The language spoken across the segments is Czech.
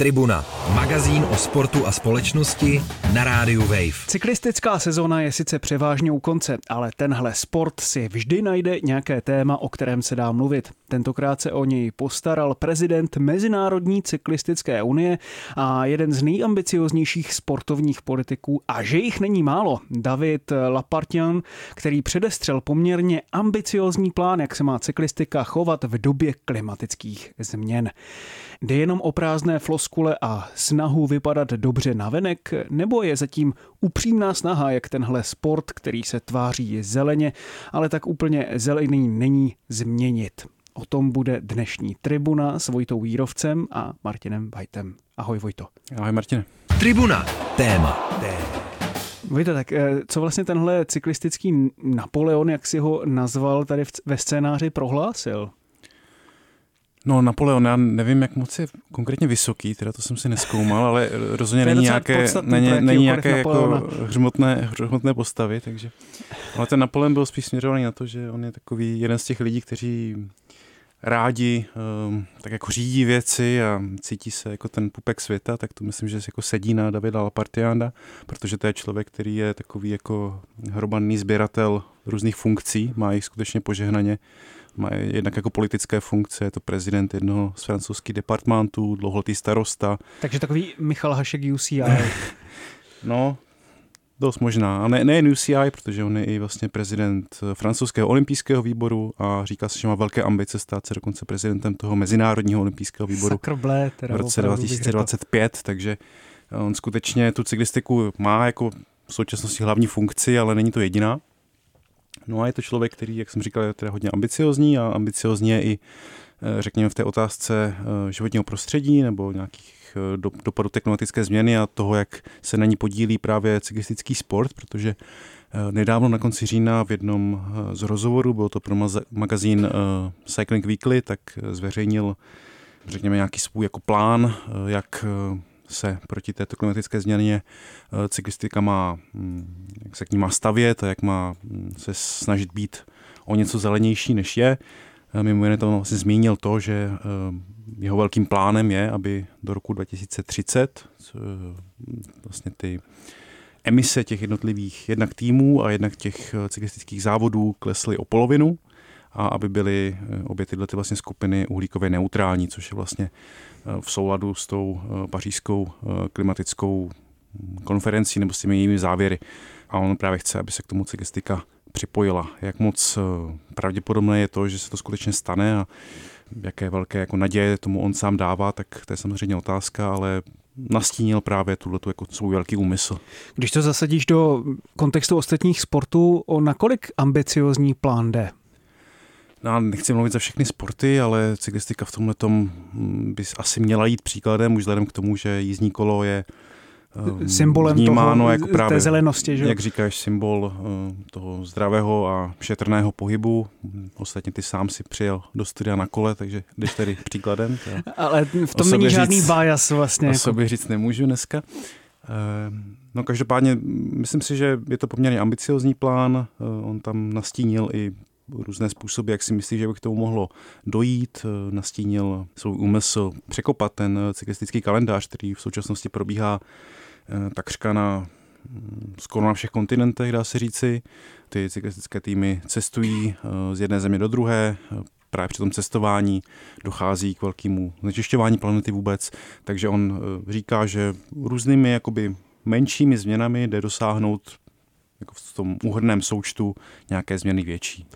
Tribuna, magazín o sportu a společnosti na rádiu Wave. Cyklistická sezóna je sice převážně u konce, ale tenhle sport si vždy najde nějaké téma, o kterém se dá mluvit. Tentokrát se o něj postaral prezident Mezinárodní cyklistické unie a jeden z nejambicioznějších sportovních politiků, a že jich není málo, David Lapartian, který předestřel poměrně ambiciozní plán, jak se má cyklistika chovat v době klimatických změn. Jde jenom o prázdné floskule a snahu vypadat dobře navenek, nebo je zatím upřímná snaha, jak tenhle sport, který se tváří zeleně, ale tak úplně zelený není změnit. O tom bude dnešní tribuna s Vojtou Vírovcem a Martinem Vajtem. Ahoj Vojto. Ahoj Martine. Tribuna, téma. téma. Víte, tak eh, co vlastně tenhle cyklistický Napoleon, jak si ho nazval, tady ve scénáři prohlásil? No Napoleon, já nevím, jak moc je konkrétně vysoký, teda to jsem si neskoumal, ale rozhodně není nějaké, není, není nějaké jako hřmotné, hřmotné postavy, takže... Ale ten Napoleon byl spíš směřovaný na to, že on je takový jeden z těch lidí, kteří rádi um, tak jako řídí věci a cítí se jako ten pupek světa, tak to myslím, že jako sedí na Davida Lapartianda, protože to je člověk, který je takový jako hromadný sběratel různých funkcí, má jich skutečně požehnaně má jednak jako politické funkce, je to prezident jednoho z francouzských departmentů, dlouholetý starosta. Takže takový Michal Hašek UCI. no, dost možná. A ne, nejen UCI, protože on je i vlastně prezident francouzského olympijského výboru a říká se, že má velké ambice stát se dokonce prezidentem toho mezinárodního olympijského výboru Sakrblé, teda v roce 2025, takže on skutečně tu cyklistiku má jako v současnosti hlavní funkci, ale není to jediná. No a je to člověk, který, jak jsem říkal, je teda hodně ambiciozní a ambiciozně i, eh, řekněme, v té otázce eh, životního prostředí nebo nějakých eh, dopadů klimatické změny a toho, jak se na ní podílí právě cyklistický sport, protože nedávno na konci října v jednom z rozhovorů, bylo to pro magazín Cycling Weekly, tak zveřejnil řekněme nějaký svůj jako plán, jak se proti této klimatické změně eh, cyklistika má, hm, jak se k ní má stavět a jak má hm, se snažit být o něco zelenější, než je. Eh, mimo jiné to vlastně zmínil to, že eh, jeho velkým plánem je, aby do roku 2030 vlastně ty emise těch jednotlivých jednak týmů a jednak těch cyklistických závodů klesly o polovinu a aby byly obě tyhle ty vlastně skupiny uhlíkově neutrální, což je vlastně v souladu s tou eh, pařížskou eh, klimatickou konferencí nebo s těmi jejími závěry. A on právě chce, aby se k tomu cyklistika připojila. Jak moc eh, pravděpodobné je to, že se to skutečně stane a jaké velké jako naděje tomu on sám dává, tak to je samozřejmě otázka, ale nastínil právě tuhle jako svůj velký úmysl. Když to zasadíš do kontextu ostatních sportů, o nakolik ambiciozní plán jde? No, nechci mluvit za všechny sporty, ale cyklistika v tomhle tom hm, by asi měla jít příkladem, už vzhledem k tomu, že jízdní kolo je um, symbolem vnímáno toho, jako právě, té zelenosti, že? jak říkáš, symbol uh, toho zdravého a šetrného pohybu. Ostatně ty sám si přijel do studia na kole, takže jdeš tady příkladem. Ale v tom není žádný říct, bias vlastně. O jako. sobě říct nemůžu dneska. Uh, no každopádně myslím si, že je to poměrně ambiciozní plán. Uh, on tam nastínil i různé způsoby, jak si myslí, že by k tomu mohlo dojít. Eh, nastínil svůj úmysl překopat ten eh, cyklistický kalendář, který v současnosti probíhá eh, takřka na mm, skoro na všech kontinentech, dá se říci. Ty cyklistické týmy cestují z jedné země do druhé, právě při tom cestování dochází k velkému znečišťování planety vůbec, takže on říká, že různými jakoby menšími změnami jde dosáhnout jako v tom úhrném součtu nějaké změny větší.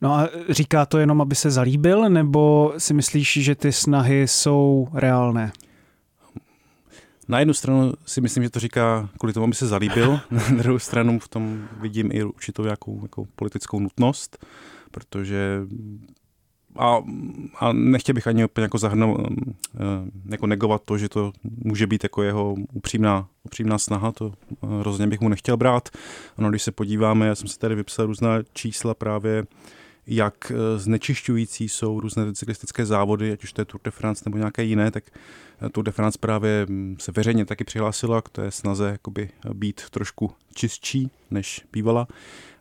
No a říká to jenom, aby se zalíbil, nebo si myslíš, že ty snahy jsou reálné? Na jednu stranu si myslím, že to říká kvůli tomu, aby se zalíbil, na druhou stranu v tom vidím i určitou jakou, jako politickou nutnost, protože a, a nechtěl bych ani úplně jako zahrnout, eh, jako negovat to, že to může být jako jeho upřímná, upřímná snaha, to rozhodně bych mu nechtěl brát. Ano, když se podíváme, já jsem si tady vypsal různá čísla právě jak znečišťující jsou různé cyklistické závody, ať už to je Tour de France nebo nějaké jiné, tak Tour de France právě mm, se veřejně taky přihlásila k té snaze jakoby být trošku čistší, než bývala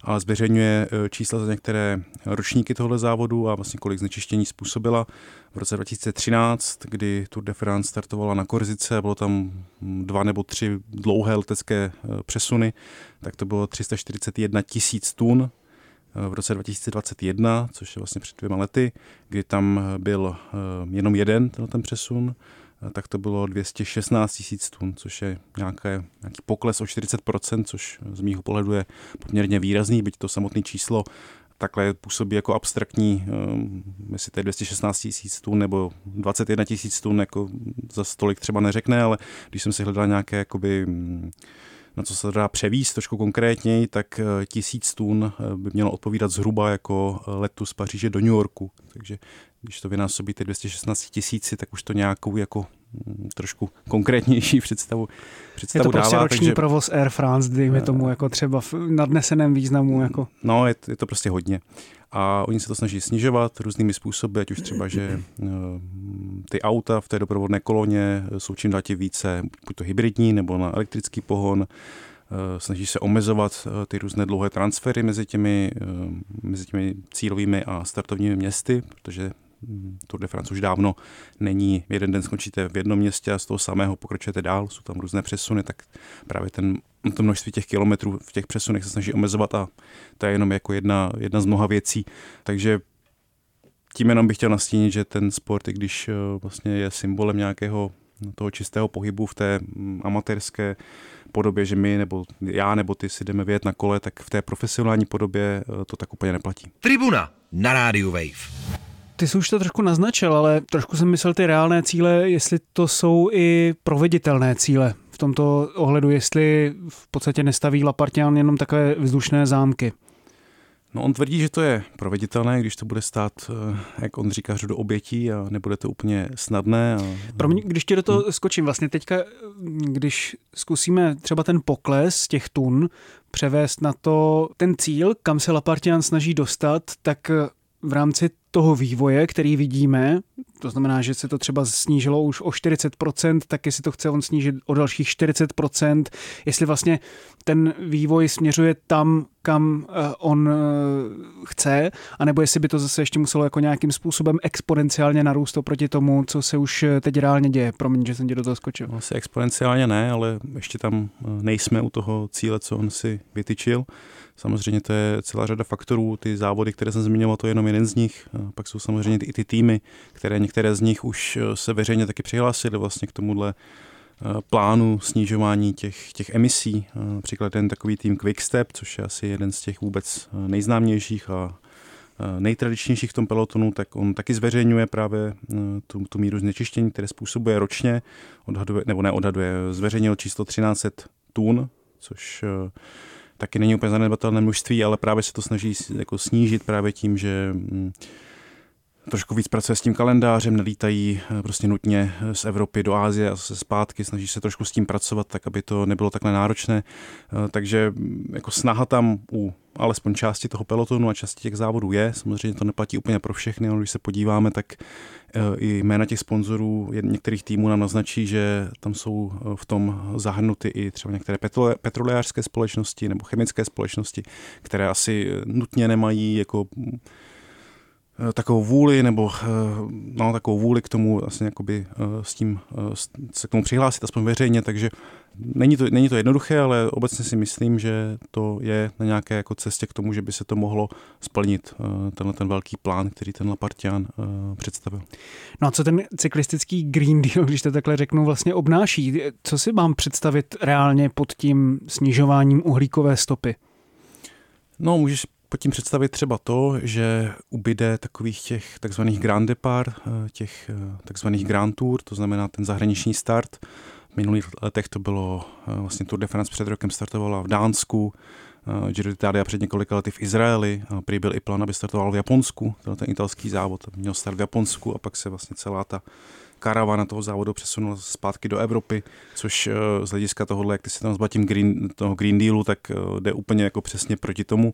a zveřejňuje čísla za některé ročníky tohle závodu a vlastně kolik znečištění způsobila. V roce 2013, kdy Tour de France startovala na Korzice, bylo tam dva nebo tři dlouhé letecké přesuny, tak to bylo 341 tisíc tun v roce 2021, což je vlastně před dvěma lety, kdy tam byl jenom jeden ten přesun, tak to bylo 216 tisíc tun, což je nějaké, nějaký pokles o 40%, což z mýho pohledu je poměrně výrazný, byť to samotné číslo takhle působí jako abstraktní, um, jestli to je 216 tisíc tun nebo 21 tisíc tun, jako za stolik třeba neřekne, ale když jsem si hledal nějaké jakoby, mm, na co se dá převíst trošku konkrétněji, tak eh, tisíc tun eh, by mělo odpovídat zhruba jako eh, letu z Paříže do New Yorku. Takže když to vynásobíte 216 tisíci, tak už to nějakou jako mm, trošku konkrétnější představu, představu Je to prostě dává, roční takže, provoz Air France, dejme tomu jako třeba v nadneseném významu. Jako. No, je, je to prostě hodně. A oni se to snaží snižovat různými způsoby, ať už třeba, že uh, ty auta v té doprovodné koloně jsou čím dál tím více buď to hybridní nebo na elektrický pohon. Snaží se omezovat ty různé dlouhé transfery mezi těmi, mezi těmi cílovými a startovními městy, protože Tour de France už dávno není jeden den skončíte v jednom městě a z toho samého pokračujete dál, jsou tam různé přesuny, tak právě ten, to množství těch kilometrů v těch přesunech se snaží omezovat a to je jenom jako jedna, jedna z mnoha věcí. Takže tím jenom bych chtěl nastínit, že ten sport, i když eh, vlastně je symbolem nějakého toho čistého pohybu v té mm, amatérské podobě, že my nebo já nebo ty si jdeme vyjet na kole, tak v té profesionální podobě eh, to tak úplně neplatí. Tribuna na rádiu Wave. Ty jsi už to trošku naznačil, ale trošku jsem myslel ty reálné cíle, jestli to jsou i proveditelné cíle v tomto ohledu, jestli v podstatě nestaví Lapartian jenom takové vzdušné zámky. No on tvrdí, že to je proveditelné, když to bude stát, eh, jak on říká, do obětí a nebude to úplně snadné. A... Promiň, když ti do toho hmm. skočím, vlastně teďka, když zkusíme třeba ten pokles těch tun převést na to ten cíl, kam se Lapartian snaží dostat, tak v rámci toho vývoje, který vidíme, to znamená, že se to třeba snížilo už o 40%, tak jestli to chce on snížit o dalších 40%, jestli vlastně ten vývoj směřuje tam, kam eh, on eh, chce, anebo jestli by to zase ještě muselo jako nějakým způsobem exponenciálně narůst oproti tomu, co se už eh, teď reálně děje. Promiň, že jsem tě do toho skočil. Asi exponenciálně ne, ale ještě tam nejsme u toho cíle, co on si vytyčil. Samozřejmě to je celá řada faktorů, ty závody, které jsem zmiňoval, to je jenom jeden z nich. Pak jsou samozřejmě i ty týmy, které některé z nich už eh, se veřejně taky přihlásily vlastně k tomuhle eh, plánu snižování těch, těch emisí. Eh, například ten takový tým Quickstep, což je asi jeden z těch vůbec nejznámějších a nejtradičnějších v tom pelotonu, tak on taky zveřejňuje právě tu, tu míru znečištění, které způsobuje ročně, odhaduje, nebo neodhaduje, zveřejnil číslo 1300 tun, což taky není úplně zanedbatelné množství, ale právě se to snaží jako snížit právě tím, že mm, trošku víc pracuje s tím kalendářem, nelítají eh, prostě nutně z Evropy do Ázie a se zpátky, snaží se trošku s tím pracovat, tak aby to nebylo takhle náročné. Eh, takže mm, jako snaha tam u alespoň části toho pelotonu a části těch závodů je. Samozřejmě to neplatí úplně pro všechny, ale když se podíváme, tak eh, i jména těch sponzorů některých týmů nám naznačí, že tam jsou v tom zahrnuty i třeba některé petrolejářské společnosti nebo chemické společnosti, které asi nutně nemají jako Eh, takovou vůli nebo eh, no, takovou vůli k tomu vlastně jakoby eh, s tím se k tomu přihlásit, aspoň veřejně, takže není to, není to jednoduché, ale obecně si myslím, že to je na nějaké jako cestě k tomu, že by se to mohlo splnit, tenhle ten velký plán, který ten Lapartian představil. No a co ten cyklistický Green Deal, když to takhle řeknu, vlastně obnáší? Co si mám představit reálně pod tím snižováním uhlíkové stopy? No, můžeš pod tím představit třeba to, že ubyde takových těch takzvaných Grand Depart, eh, těch eh, takzvaných Grand Tour, to znamená ten zahraniční start. V minulých letech to bylo eh, vlastně Tour de France před rokem startovala v Dánsku, Giro d'Italia před několika lety v Izraeli, a prý byl i plán, aby startoval v Japonsku, ten italský závod, měl start v Japonsku a pak se vlastně celá ta karavana toho závodu přesunula zpátky do Evropy, což z hlediska tohohle, jak ty si tam zbatím Green, toho Green Dealu, tak jde úplně jako přesně proti tomu.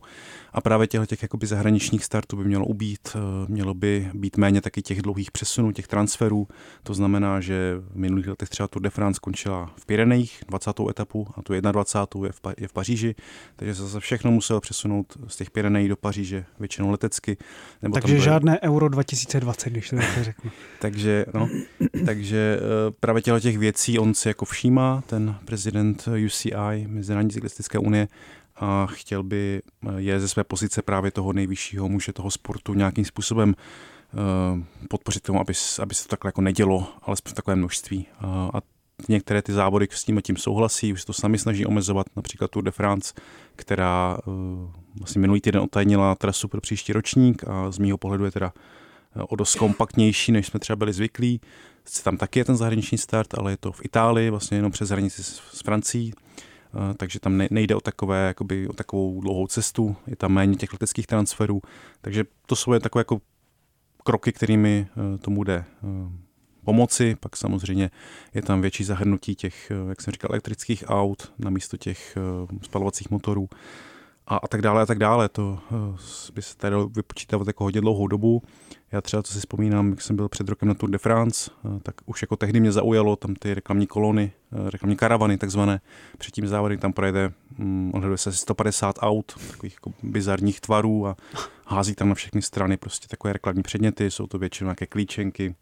A právě těchto těch jakoby zahraničních startů by mělo ubít, mělo by být méně taky těch dlouhých přesunů, těch transferů. To znamená, že v minulých letech třeba Tour de France skončila v Pyrenejích, 20. etapu, a tu 21. je v, pa- je v Paříži, takže se zase všechno muselo přesunout z těch Pyrenejí do Paříže, většinou letecky. Nebo takže byly... žádné Euro 2020, když to tak řeknu. takže, no, takže eh, právě těchto těch věcí on si jako všímá, ten prezident UCI, Mezinárodní cyklistické unie, a chtěl by eh, je ze své pozice právě toho nejvyššího muže toho sportu nějakým způsobem eh, podpořit tomu, aby, aby se to takhle jako nedělo, alespoň v takovém množství. A některé ty závody s tím tím souhlasí, už se to sami snaží omezovat, například Tour de France, která vlastně minulý týden otajnila trasu pro příští ročník a z mýho pohledu je teda o dost kompaktnější, než jsme třeba byli zvyklí. Tam taky je ten zahraniční start, ale je to v Itálii, vlastně jenom přes hranici s, Francií, takže tam nejde o, takové, jakoby, o takovou dlouhou cestu, je tam méně těch leteckých transferů, takže to jsou takové jako kroky, kterými e, tomu jde pomoci, pak samozřejmě je tam větší zahrnutí těch, jak jsem říkal, elektrických aut na místo těch spalovacích motorů a, a tak dále a tak dále. To by se tady vypočítávat jako hodně dlouhou dobu. Já třeba, co si vzpomínám, jak jsem byl před rokem na Tour de France, uh, tak už jako tehdy mě zaujalo tam ty reklamní kolony, uh, reklamní karavany takzvané. Před tím závodem tam projede, um, odhleduje se 150 aut, takových jako bizarních tvarů a hází tam na všechny strany prostě takové reklamní předměty, jsou to většinou nějaké klíčenky,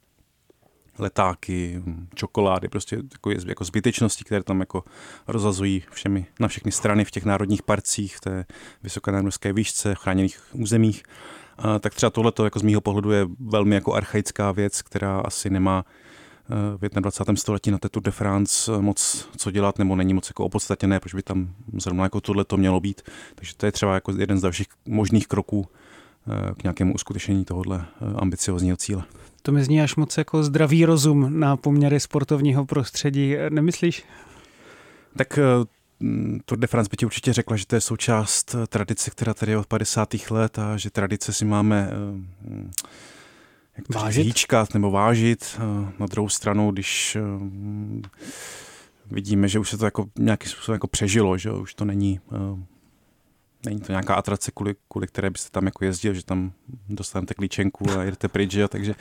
letáky, čokolády, prostě jako, jako zbytečnosti, které tam jako rozhazují všemi, na všechny strany v těch národních parcích, v té vysoké národské výšce, v chráněných územích. A, tak třeba tohle jako z mýho pohledu je velmi jako archaická věc, která asi nemá eh, v 21. století na té Tour de France eh, moc co dělat, nebo není moc jako opodstatněné, proč by tam zrovna jako tohle to mělo být. Takže to je třeba jako jeden z dalších možných kroků eh, k nějakému uskutečnění tohohle ambiciozního cíle. To mi zní až moc jako zdravý rozum na poměry sportovního prostředí, nemyslíš? Tak eh, Tour de France by ti určitě řekla, že to je součást eh, tradice, která tady je od 50. let a že tradice si máme eh, jak to vážit? hýčkat nebo vážit. Na druhou stranu, když vidíme, že už se to jako nějakým způsobem jako přežilo, že už to není Není to nějaká atrace, kvůli, kvůli které byste tam jako jezdil, že tam dostanete klíčenku a jedete pryč, jo? takže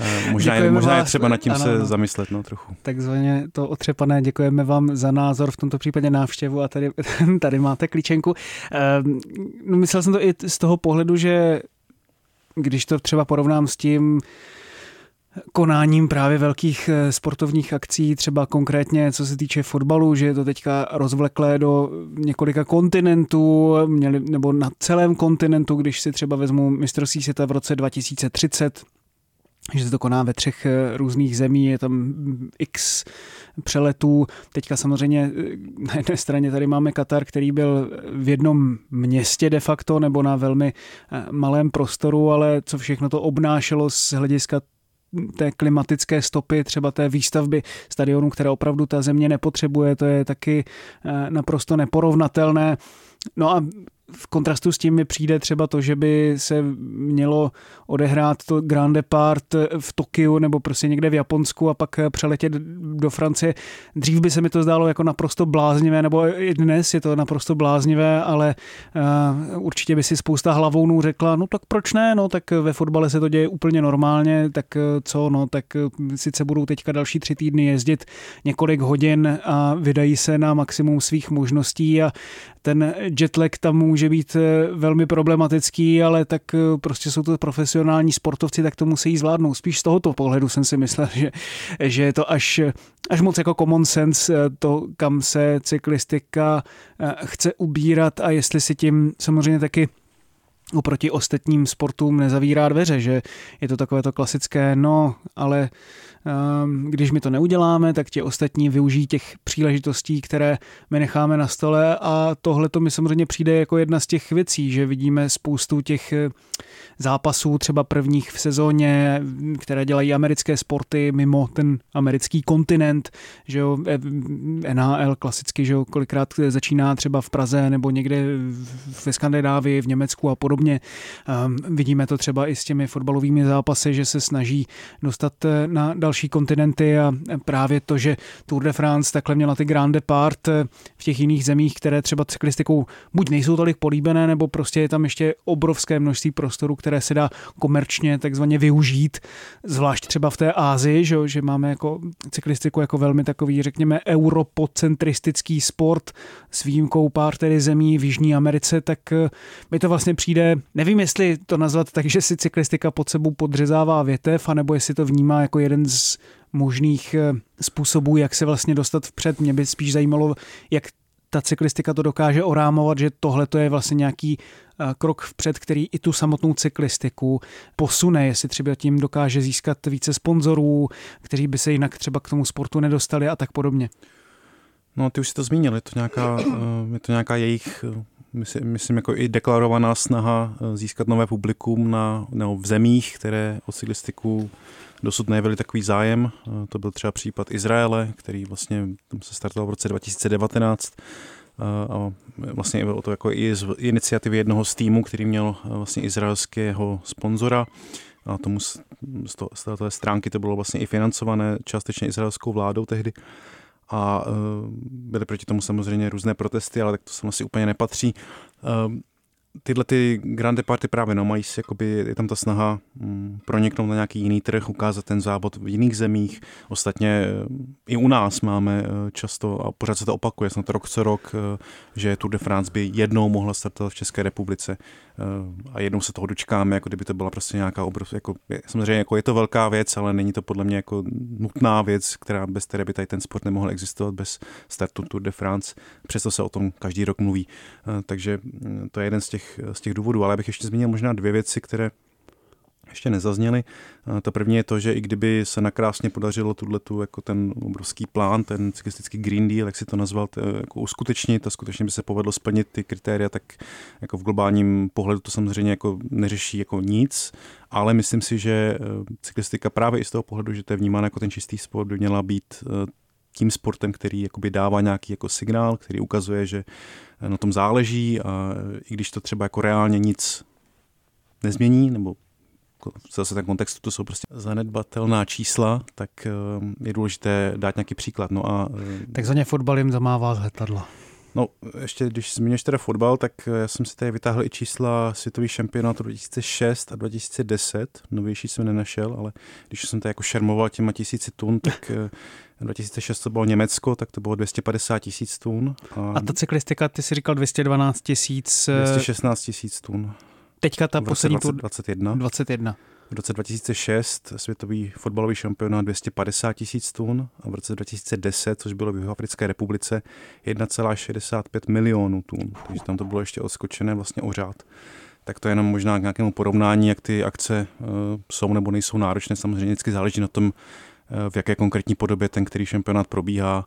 uh, možná, je, možná je třeba nad tím ano, se ano. zamyslet no, trochu. Takzvaně to otřepané, děkujeme vám za názor, v tomto případě návštěvu a tady, tady máte klíčenku. Uh, no, myslel jsem to i z toho pohledu, že když to třeba porovnám s tím, konáním právě velkých eh, sportovních akcí, třeba konkrétně co se týče fotbalu, že je to teďka rozvleklé do několika kontinentů, měli, nebo na celém kontinentu, když si třeba vezmu mistrovství světa v roce 2030, že se to koná ve třech eh, různých zemí, je tam x přeletů. Teďka samozřejmě eh, na jedné straně tady máme Katar, který byl v jednom městě de facto nebo na velmi malém prostoru, ale co všechno to obnášelo z hlediska té klimatické stopy, třeba té výstavby stadionu, které opravdu ta země nepotřebuje, to je taky eh, naprosto neporovnatelné. No a v kontrastu s tím mi přijde třeba to, že by se mělo odehrát to Grand Depart v Tokiu nebo prostě někde v Japonsku a pak přeletět do Francie. Dřív by se mi to zdálo jako naprosto bláznivé, nebo i dnes je to naprosto bláznivé, ale uh, určitě by si spousta hlavounů řekla, no tak proč ne, no tak ve fotbale se to děje úplně normálně, tak co, no tak sice budou teďka další tři týdny jezdit několik hodin a vydají se na maximum svých možností a ten jetlag tam může být eh, velmi problematický, ale tak eh, prostě jsou to profesionální sportovci, tak to musí zvládnout. Spíš z tohoto pohledu jsem si myslel, že, že je to až, až moc jako common sense eh, to, kam se cyklistika chce ubírat a jestli si tím samozřejmě taky oproti ostatním sportům nezavírá dveře, že je to takové to klasické, no, ale Ehm, když my to neuděláme, tak ti ostatní využijí těch příležitostí, které my necháme na stole a tohle to mi samozřejmě přijde jako jedna z těch věcí, že vidíme spoustu těch eh, zápasů, třeba prvních v sezóně, které dělají americké sporty mimo ten americký kontinent, že jo, eh, NHL klasicky, že jo, kolikrát začíná třeba v Praze nebo někde ve Skandinávii, v Německu a podobně podobně. Um, vidíme to třeba i s těmi fotbalovými zápasy, že se snaží dostat na další kontinenty a právě to, že Tour de France takhle měla ty Grand Depart v těch jiných zemích, které třeba cyklistikou buď nejsou tolik políbené, nebo prostě je tam ještě obrovské množství prostoru, které se dá komerčně takzvaně využít, zvlášť třeba v té Ázii, že, že máme jako cyklistiku jako velmi takový, řekněme, europocentristický sport s výjimkou pár tedy zemí v Jižní Americe, tak eh, mi to vlastně přijde, nevím, jestli to nazvat tak, že si cyklistika pod sebou podřezává větev, anebo jestli to vnímá jako jeden z možných eh, způsobů, jak se vlastně dostat vpřed. Mě by spíš zajímalo, jak ta cyklistika to dokáže orámovat, že tohle to je vlastně nějaký eh, krok vpřed, který i tu samotnou cyklistiku posune, jestli třeba tím dokáže získat více sponzorů, kteří by se jinak třeba k tomu sportu nedostali a tak podobně. No, ty už si to zmínil, je to nějaká, eh, je to nějaká jejich, myslím, myslím, jako i deklarovaná snaha získat nové publikum na, no, v zemích, které o cyklistiku dosud nejevili takový zájem. To byl třeba případ Izraele, který vlastně tam se startoval v roce 2019 a vlastně o to jako i z iniciativy jednoho z týmů, který měl vlastně izraelského sponzora. A tomu z, to, z této stránky to bylo vlastně i financované částečně izraelskou vládou tehdy. A byly proti tomu samozřejmě různé protesty, ale tak to sem asi úplně nepatří tyhle ty grande party právě no, mají jakoby, je tam ta snaha mm, proniknout na nějaký jiný trh, ukázat ten závod v jiných zemích. Ostatně eh, i u nás máme eh, často, a pořád se to opakuje, snad rok co rok, eh, že Tour de France by jednou mohla startovat v České republice a jednou se toho dočkáme, jako kdyby to byla prostě nějaká obrovská, jako, samozřejmě jako je to velká věc, ale není to podle mě jako nutná věc, která bez které by tady ten sport nemohl existovat bez startu Tour de France. Přesto se o tom každý rok mluví. Takže mm, to je jeden z těch těch, z těch důvodů, ale já bych ještě zmínil možná dvě věci, které ještě nezazněly. Ta první je to, že i kdyby se nakrásně podařilo tu jako ten obrovský plán, ten cyklistický Green Deal, jak si to nazval, to, jako uskutečnit a skutečně by se povedlo splnit ty kritéria, tak jako v globálním pohledu to samozřejmě jako neřeší jako nic, ale myslím si, že eh, cyklistika právě i z toho pohledu, že to je vnímáno jako ten čistý sport, by měla být eh, tím sportem, který jakoby dává nějaký jako signál, který ukazuje, že na tom záleží a i když to třeba jako reálně nic nezmění, nebo zase ten kontextu to jsou prostě zanedbatelná čísla, tak eh, je důležité dát nějaký příklad. No a, eh, tak za ně fotbal jim zamává z letadla. No, ještě když zmiňuješ teda fotbal, tak eh, já jsem si tady vytáhl i čísla světových šampionátů 2006 a 2010. Novější jsem nenašel, ale když jsem tady jako šermoval těma tisíci tun, tak 2006 to bylo Německo, tak to bylo 250 tisíc tun. A, a ta cyklistika, ty si říkal 212 tisíc. 216 tisíc tun. Teďka ta poslední 20, 21. 21. V roce 2006 světový fotbalový šampionát 250 tisíc tun a v roce 2010, což bylo v Africké republice, 1,65 milionů tun. Takže tam to bylo ještě odskočené vlastně o řád. Tak to je jenom možná k nějakému porovnání, jak ty akce uh, jsou nebo nejsou náročné. Samozřejmě vždycky záleží na tom, uh, v jaké konkrétní podobě ten, který šampionát probíhá,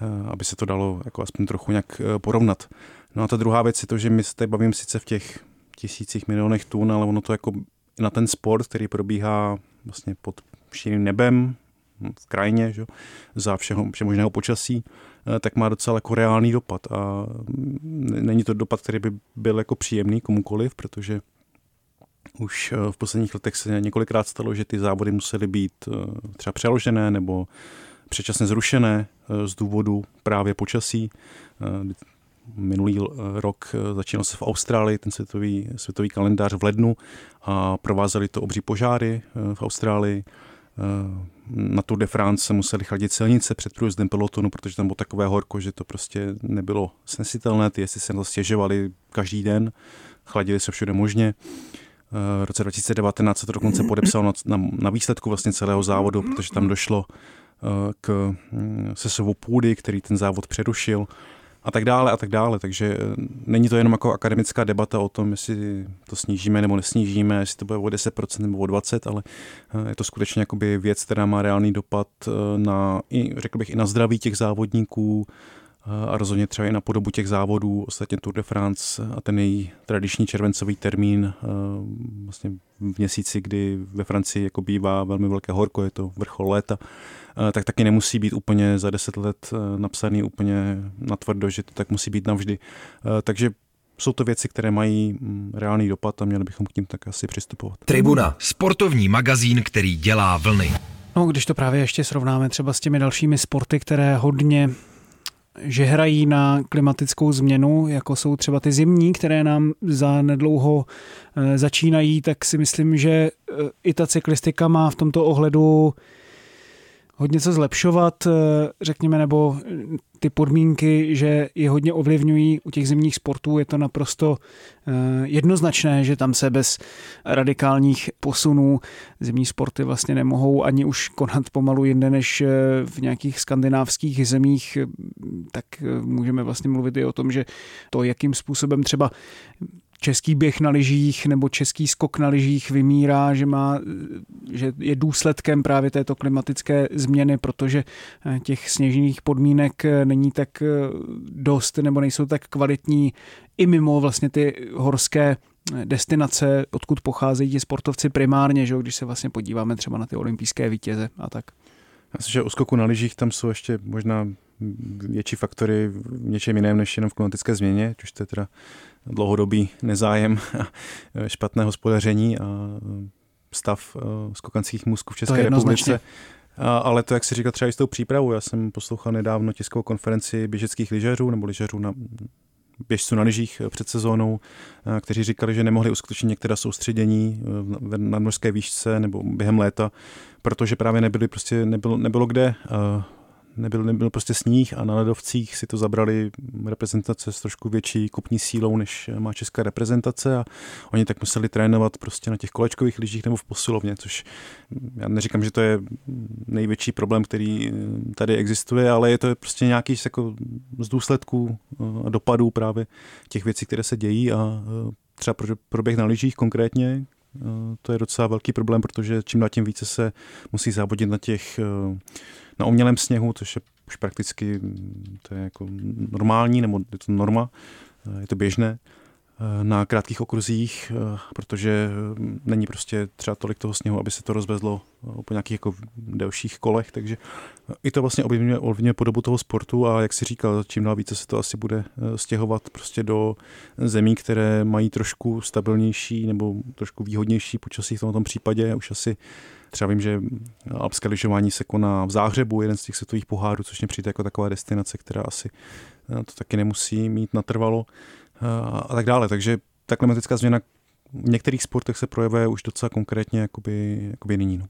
uh, aby se to dalo jako aspoň trochu nějak porovnat. No a ta druhá věc je to, že my se tady bavím sice v těch tisících milionech tun, ale ono to jako na ten sport, který probíhá vlastně pod širým nebem, v krajině, že, za všeho, všemožného počasí, eh, tak má docela jako reálný dopad. A není to dopad, který by byl jako příjemný komukoliv, protože už eh, v posledních letech se několikrát stalo, že ty závody musely být eh, třeba přeložené nebo předčasně zrušené z důvodu právě počasí minulý rok eh, začínal se v Austrálii ten světový, světový kalendář v lednu a provázeli to obří požáry eh, v Austrálii. Eh, na Tour de France se museli chladit silnice před průjezdem pelotonu, protože tam bylo takové horko, že to prostě nebylo snesitelné. Ty jestli se na to stěžovali každý den, chladili se všude možně. V roce 2019 se to dokonce podepsalo na, na, na výsledku vlastně celého závodu, protože tam došlo k hm, sesovu půdy, který ten závod přerušil a tak dále a tak dále. Takže eh, není to jenom jako akademická debata o tom, jestli to snížíme nebo nesnížíme, jestli to bude o 10% nebo o 20%, ale eh, je to skutečně jakoby věc, která má reálný dopad eh, na, i, řekl bych, i na zdraví těch závodníků, a rozhodně třeba i na podobu těch závodů, ostatně Tour de France a ten její tradiční červencový termín vlastně v měsíci, kdy ve Francii jako bývá velmi velké horko, je to vrchol léta, tak taky nemusí být úplně za deset let napsaný úplně natvrdo, že to tak musí být navždy. Takže jsou to věci, které mají mm, reálný dopad a měli bychom k ním tak asi přistupovat. Tribuna, sportovní magazín, který dělá vlny. No, když to právě ještě srovnáme třeba s těmi dalšími sporty, které hodně že hrají na klimatickou změnu, jako jsou třeba ty zimní, které nám za nedlouho eh, začínají, tak si myslím, že eh, i ta cyklistika má v tomto ohledu hodně co zlepšovat, eh, řekněme, nebo ty podmínky, že je hodně ovlivňují u těch zimních sportů, je to naprosto eh, jednoznačné, že tam se bez radikálních posunů zimní sporty vlastně nemohou ani už konat pomalu jinde než eh, v nějakých skandinávských zemích, tak můžeme vlastně mluvit i o tom, že to, jakým způsobem třeba český běh na lyžích nebo český skok na lyžích vymírá, že, má, že je důsledkem právě této klimatické změny, protože eh, těch sněžných podmínek eh, není tak eh, dost nebo nejsou tak kvalitní i mimo vlastně ty horské destinace, odkud pocházejí ti sportovci primárně, že, když se vlastně podíváme třeba na ty olympijské vítěze a tak. Myslím, že u skoku na lyžích tam jsou ještě možná větší faktory v něčem jiném než jenom v klimatické změně, což to je teda dlouhodobý nezájem, špatné hospodaření a stav eh, skokanských můzků v České republice. Ale to, jak si říkal, třeba i s tou přípravou. Já jsem poslouchal nedávno tiskovou konferenci běžeckých lyžařů nebo lyžařů na běžců na lyžích eh, před sezónou, eh, kteří říkali, že nemohli uskutečnit některá soustředění na norské výšce nebo během léta, protože právě nebyly prostě, nebylo, nebylo kde nebyl, nebyl prostě sníh a na ledovcích si to zabrali reprezentace s trošku větší kupní sílou, než má česká reprezentace a oni tak museli trénovat prostě na těch kolečkových lyžích nebo v posilovně, což já neříkám, že to je největší problém, který tady existuje, ale je to prostě nějaký jako z důsledků a dopadů právě těch věcí, které se dějí a třeba proběh na lyžích konkrétně, to je docela velký problém, protože čím dál tím více se musí závodit na těch na umělém sněhu, což je už prakticky to je jako normální, nebo je to norma, je to běžné na krátkých okruzích, protože není prostě třeba tolik toho sněhu, aby se to rozvezlo po nějakých jako delších kolech, takže i to vlastně ovlivňuje, ovlivňuje podobu toho sportu a jak si říkal, čím dál více se to asi bude stěhovat prostě do zemí, které mají trošku stabilnější nebo trošku výhodnější počasí v tomto případě, už asi Třeba vím, že alpské lyžování se koná v Záhřebu, jeden z těch světových pohárů, což mě přijde jako taková destinace, která asi eh, to taky nemusí mít natrvalo eh, a tak dále. Takže ta klimatická změna v některých sportech se projevuje už docela konkrétně jakoby, jakoby nyní. No.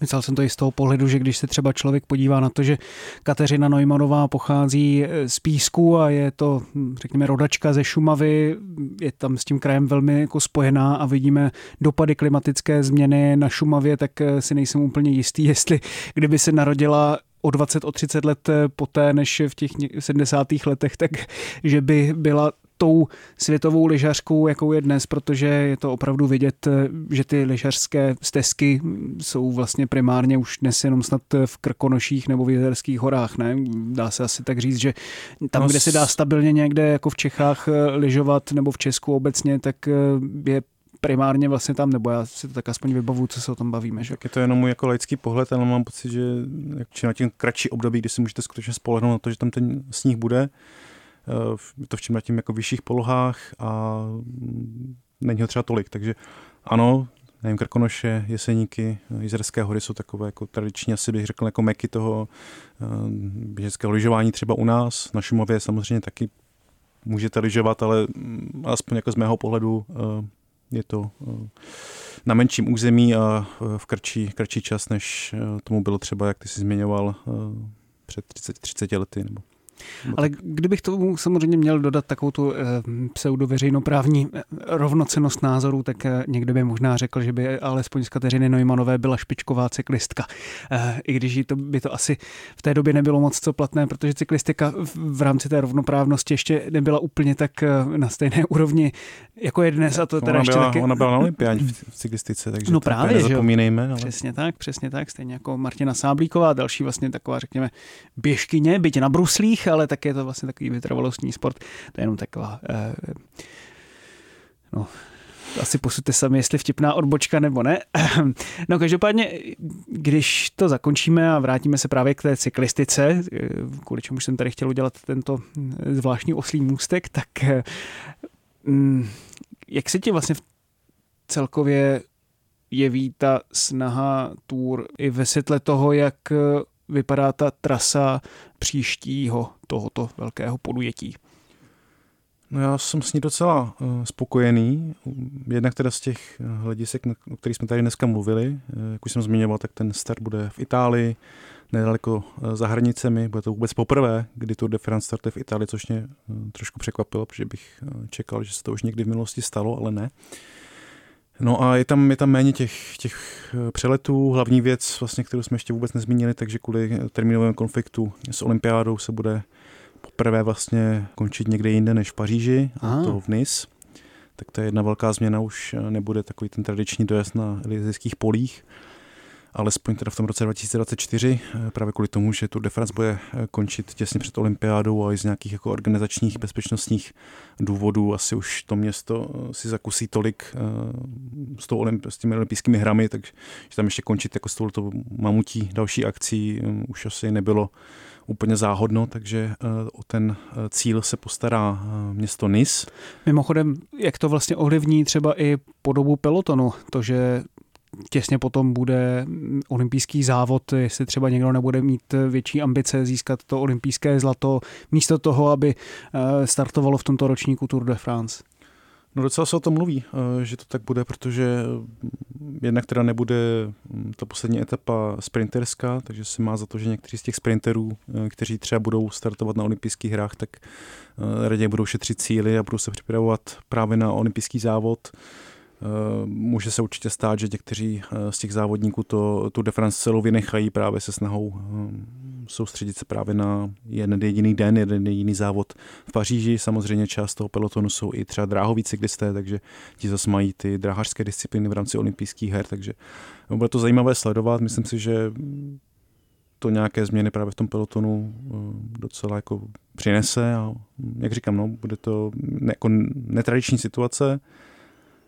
Myslel jsem to i z toho pohledu, že když se třeba člověk podívá na to, že Kateřina Neumannová pochází eh, z Písku a je to, hm, řekněme, rodačka ze Šumavy, je tam s tím krajem velmi jako spojená a vidíme dopady klimatické změny na Šumavě, tak eh, si nejsem úplně jistý, jestli kdyby se narodila o 20, o 30 let eh, poté, než v těch 70. letech, tak že by byla tou světovou lyžařkou, jakou je dnes, protože je to opravdu vidět, že ty lyžařské stezky jsou vlastně primárně už dnes jenom snad v Krkonoších nebo v Jezerských horách, ne? Dá se asi tak říct, že tam, no, kde se dá stabilně někde jako v Čechách eh, lyžovat nebo v Česku obecně, tak eh, je primárně vlastně tam, nebo já si to tak aspoň vybavu, co se o tom bavíme. Že? Tak je to jenom můj jako laický pohled, ale mám pocit, že na tím kratší období, kdy si můžete skutečně spolehnout na to, že tam ten sníh bude, to v čím tím jako vyšších polohách a není ho třeba tolik, takže ano, nevím, Krkonoše, Jeseníky, Jizerské hory jsou takové jako tradiční, asi bych řekl, jako meky toho eh, běžeckého lyžování třeba u nás. Na Šumově samozřejmě taky můžete lyžovat, ale mm, aspoň jako z mého pohledu eh, je to eh, na menším území a v kratší, kratší čas, než tomu bylo třeba, jak ty jsi zmiňoval, před 30, 30 lety nebo ale kdybych tomu samozřejmě měl dodat takovou tu eh, pseudoveřejnoprávní eh, rovnocenost názorů, tak eh, někdo by možná řekl, že by alespoň z Kateřiny Neumanové byla špičková cyklistka. I když to, by to asi v té době nebylo moc co platné, protože cyklistika v rámci té rovnoprávnosti ještě nebyla úplně tak na stejné úrovni, jako je dnes. A to teda ona, ještě byla, taky... ona byla na olympiádě v cyklistice, takže no právě, nezapomínejme. Ale... Přesně tak, přesně tak. Stejně jako Martina Sáblíková, další vlastně taková, řekněme, běžkyně, byť na bruslích, ale tak je to vlastně takový vytrvalostní sport. To je jenom taková, eh, no, asi posuďte sami, jestli vtipná odbočka nebo ne. No každopádně, když to zakončíme a vrátíme se právě k té cyklistice, kvůli čemu jsem tady chtěl udělat tento zvláštní oslý můstek, tak Mm, jak se ti vlastně celkově jeví ta snaha Tour i ve světle toho, jak vypadá ta trasa příštího tohoto velkého podujetí? No já jsem s ní docela uh, spokojený. Jednak teda z těch eh, hledisek, o kterých jsme tady dneska mluvili, uh, jak už jsem zmiňoval, tak ten start bude v Itálii, nedaleko za hranicemi. Bude to vůbec poprvé, kdy Tour de France startuje v Itálii, což mě trošku překvapilo, protože bych čekal, že se to už někdy v minulosti stalo, ale ne. No a je tam, je tam méně těch, těch přeletů. Hlavní věc, vlastně, kterou jsme ještě vůbec nezmínili, takže kvůli termínovému konfliktu s olympiádou se bude poprvé vlastně končit někde jinde než v Paříži, a to v Nice. Tak to je jedna velká změna, už nebude takový ten tradiční dojezd na elizijských polích, alespoň teda v tom roce 2024, eh, právě kvůli tomu, že Tour de France bude eh, končit těsně před olympiádou a i z nějakých jako organizačních bezpečnostních důvodů asi už to město eh, si zakusí tolik s, tou olymp- s těmi olympijskými hrami, takže tam ještě končit jako s touto mamutí další akcí už asi nebylo úplně záhodno, takže o ten cíl se postará město Nis. Mimochodem, jak to vlastně ovlivní třeba i podobu pelotonu, to, že těsně potom bude olympijský závod, jestli třeba někdo nebude mít větší ambice získat to olympijské zlato, místo toho, aby startovalo v tomto ročníku Tour de France. No docela se o tom mluví, eh, že to tak bude, protože mm, jednak teda nebude mm, ta poslední etapa sprinterská, takže se má za to, že někteří z těch sprinterů, eh, kteří třeba budou startovat na olympijských hrách, tak eh, raději budou šetřit cíly a budou se připravovat právě na olympijský závod. Může se určitě stát, že někteří z těch závodníků to, tu de France celou vynechají právě se snahou soustředit se právě na jeden jediný den, jeden jediný závod v Paříži. Samozřejmě část toho pelotonu jsou i třeba dráhoví cyklisté, takže ti zase mají ty dráhařské disciplíny v rámci olympijských her, takže bude to zajímavé sledovat. Myslím si, že to nějaké změny právě v tom pelotonu eh, docela jako přinese a jak říkám, no, bude to jako netradiční situace,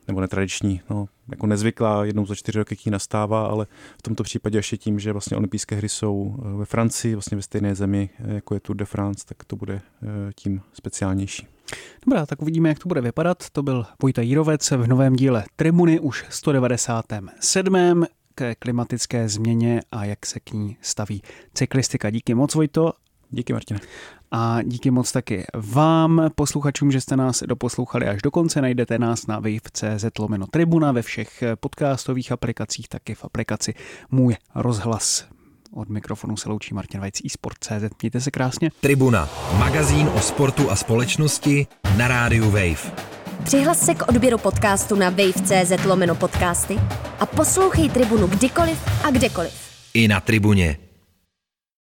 nebo netradiční, no, jako nezvyklá, jednou za čtyři roky ký nastává, ale v tomto případě ještě tím, že vlastně olympijské hry jsou eh, ve Francii, vlastně ve stejné zemi, eh, jako je Tour de France, tak to bude eh, tím speciálnější. Dobrá, tak uvidíme, jak to bude vypadat. To byl Vojta Jírovec v novém díle Tribuny už 197. k klimatické změně a jak se k ní staví cyklistika. Díky moc, Vojto. Díky, Martina. A díky moc taky vám, posluchačům, že jste nás doposlouchali až do konce. Najdete nás na wave.cz lomeno tribuna ve všech podcastových aplikacích, taky v aplikaci Můj rozhlas. Od mikrofonu se loučí Martin Vajc eSport.cz. Mějte se krásně. Tribuna, magazín o sportu a společnosti na rádiu Wave. Přihlas se k odběru podcastu na wave.cz lomeno podcasty a poslouchej Tribunu kdykoliv a kdekoliv. I na Tribuně.